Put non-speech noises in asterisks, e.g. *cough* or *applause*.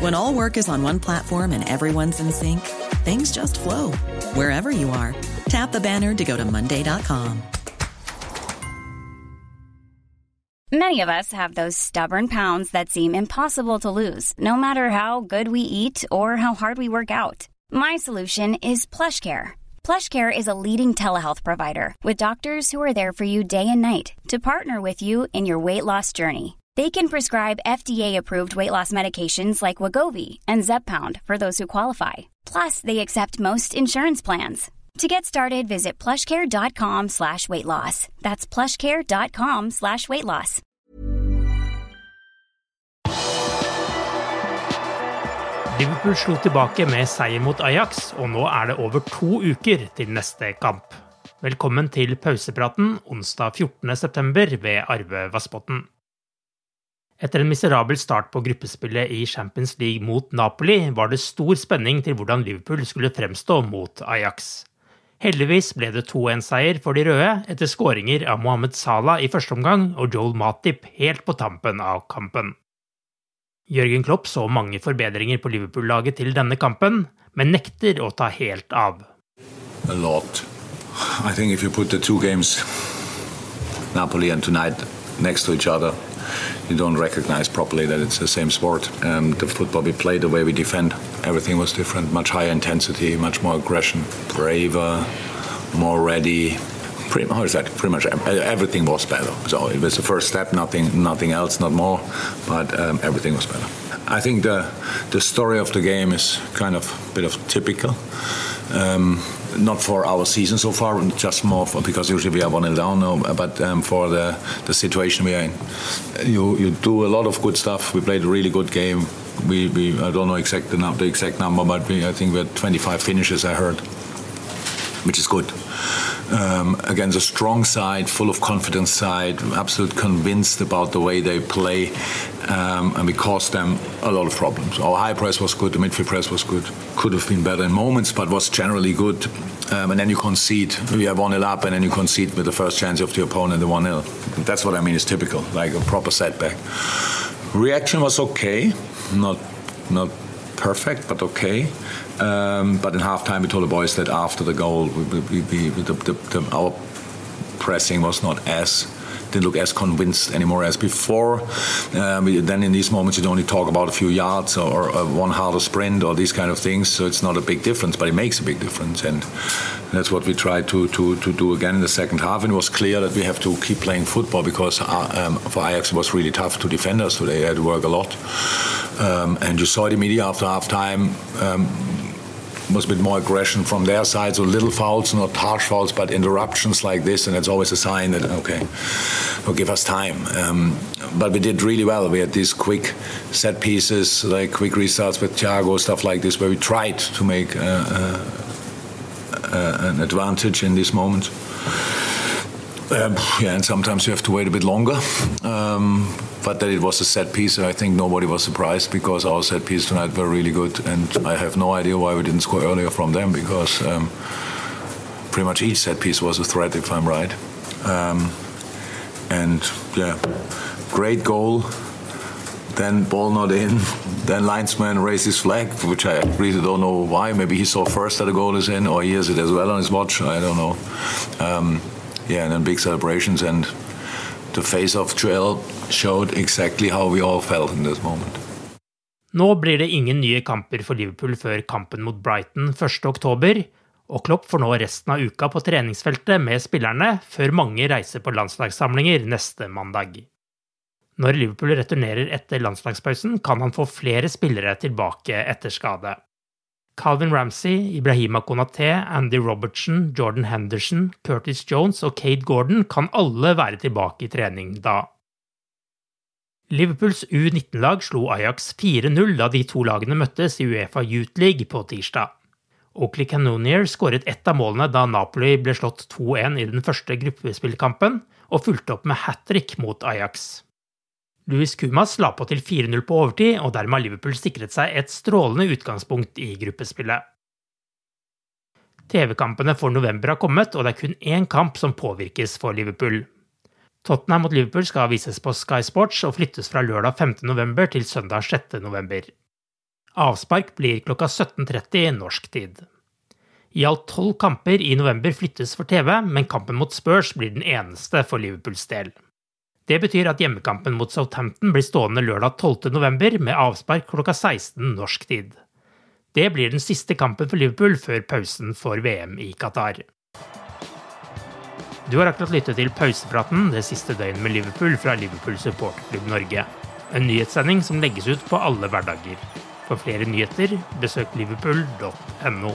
When all work is on one platform and everyone's in sync, things just flow wherever you are. Tap the banner to go to Monday.com. Many of us have those stubborn pounds that seem impossible to lose, no matter how good we eat or how hard we work out. My solution is plush PlushCare. PlushCare is a leading telehealth provider with doctors who are there for you day and night to partner with you in your weight loss journey. They can prescribe FDA-approved weight loss medications like Wagovi and Zeppound for those who qualify. Plus, they accept most insurance plans. To get started, visit plushcare.com slash weight loss. That's plushcare.com slash weight loss. Liverpool slo tilbake med seier mot Ajax, og nå er det over to uker til neste kamp. Velkommen til pausepraten onsdag 14.9 ved Arve Vassbotn. Etter en miserabel start på gruppespillet i Champions League mot Napoli var det stor spenning til hvordan Liverpool skulle fremstå mot Ajax. Heldigvis ble det 2-1-seier for de røde etter skåringer av Mohammed Salah i første omgang og Joel Matip helt på tampen av kampen. Jørgen Klopp så mange forbedringer på Liverpool-laget til denne kampen, men nekter å ta helt av. A lot. I think if you put the two games, Napoli and tonight, next to each other, you don't recognize properly that it's the same sport. Um, the football we play, the way we defend, everything was different. Much higher intensity, much more aggression, braver, more ready. Pretty, how is that? Pretty much everything was better. So it was the first step, nothing, nothing else, not more, but um, everything was better. I think the the story of the game is kind of a bit of typical. Um, not for our season so far, just more for, because usually we are one 0 down, no, but um, for the, the situation we are in. You you do a lot of good stuff. We played a really good game. We, we I don't know exact the, the exact number, but we, I think we had 25 finishes. I heard, which is good um, against a strong side, full of confidence side, absolutely convinced about the way they play, um, and we caused them a lot of problems. Our high press was good, the midfield press was good, could have been better in moments, but was generally good. Um, and then you concede, we have 1 0 up, and then you concede with the first chance of the opponent, the 1 0. That's what I mean, is typical, like a proper setback. Reaction was okay, not, not perfect, but okay. Um, but in halftime, we told the boys that after the goal, we, we, we, the, the, our pressing was not as didn't look as convinced anymore as before. Um, then in these moments, you only talk about a few yards or, or one harder sprint or these kind of things. So it's not a big difference, but it makes a big difference, and that's what we tried to to, to do again in the second half. And it was clear that we have to keep playing football because uh, um, for Ajax it was really tough to defend us today. They had to work a lot, um, and you saw it immediately after half time um, was a bit more aggression from their side. So little fouls, not harsh fouls, but interruptions like this, and it's always a sign that okay, will give us time. Um, but we did really well. We had these quick set pieces, like quick restarts with Thiago, stuff like this, where we tried to make uh, uh, uh, an advantage in these moments. Um, yeah, and sometimes you have to wait a bit longer. Um, but that it was a set piece, and I think nobody was surprised because our set piece tonight were really good, and I have no idea why we didn't score earlier from them because um, pretty much each set piece was a threat, if I'm right. Um, and yeah, great goal. Then ball not in. *laughs* Then linesman raised his flag, which I really don't know why. Maybe he saw first that the goal is in, or he has it as well on his watch. I don't know. Yeah, and then big celebrations and the face of Joel showed exactly how we all felt in this moment. Nå blir det ingen nye kamper for Liverpool før kampen mot Brighton 1.10, og Klopp får nå resten av uka på treningsfeltet med spillerne, før mange reiser på landslagssamlinger neste mandag. Når Liverpool returnerer etter landslagspausen, kan han få flere spillere tilbake etter skade. Calvin Ramsey, Ibrahima Konaté, Andy Robertson, Jordan Henderson, Curtis Jones og Kate Gordon kan alle være tilbake i trening da. Liverpools U19-lag slo Ajax 4-0 da de to lagene møttes i Uefa Youth League på tirsdag. Oakley Canonier skåret ett av målene da Napoli ble slått 2-1 i den første gruppespillkampen, og fulgte opp med hat trick mot Ajax. Louis Kumas la på til 4-0 på overtid, og dermed har Liverpool sikret seg et strålende utgangspunkt i gruppespillet. TV-kampene for november har kommet, og det er kun én kamp som påvirkes for Liverpool. Tottenham mot Liverpool skal vises på Sky Sports og flyttes fra lørdag 5. november til søndag 6. november. Avspark blir klokka 17.30 norsk tid. I alt tolv kamper i november flyttes for TV, men kampen mot Spurs blir den eneste for Liverpools del. Det betyr at hjemmekampen mot Southampton blir stående lørdag 12.11. med avspark klokka 16 norsk tid. Det blir den siste kampen for Liverpool før pausen for VM i Qatar. Du har akkurat lyttet til pausepraten det siste døgnet med Liverpool fra Liverpool supporterklubb Norge. En nyhetssending som legges ut på alle hverdager. For flere nyheter, besøk liverpool.no.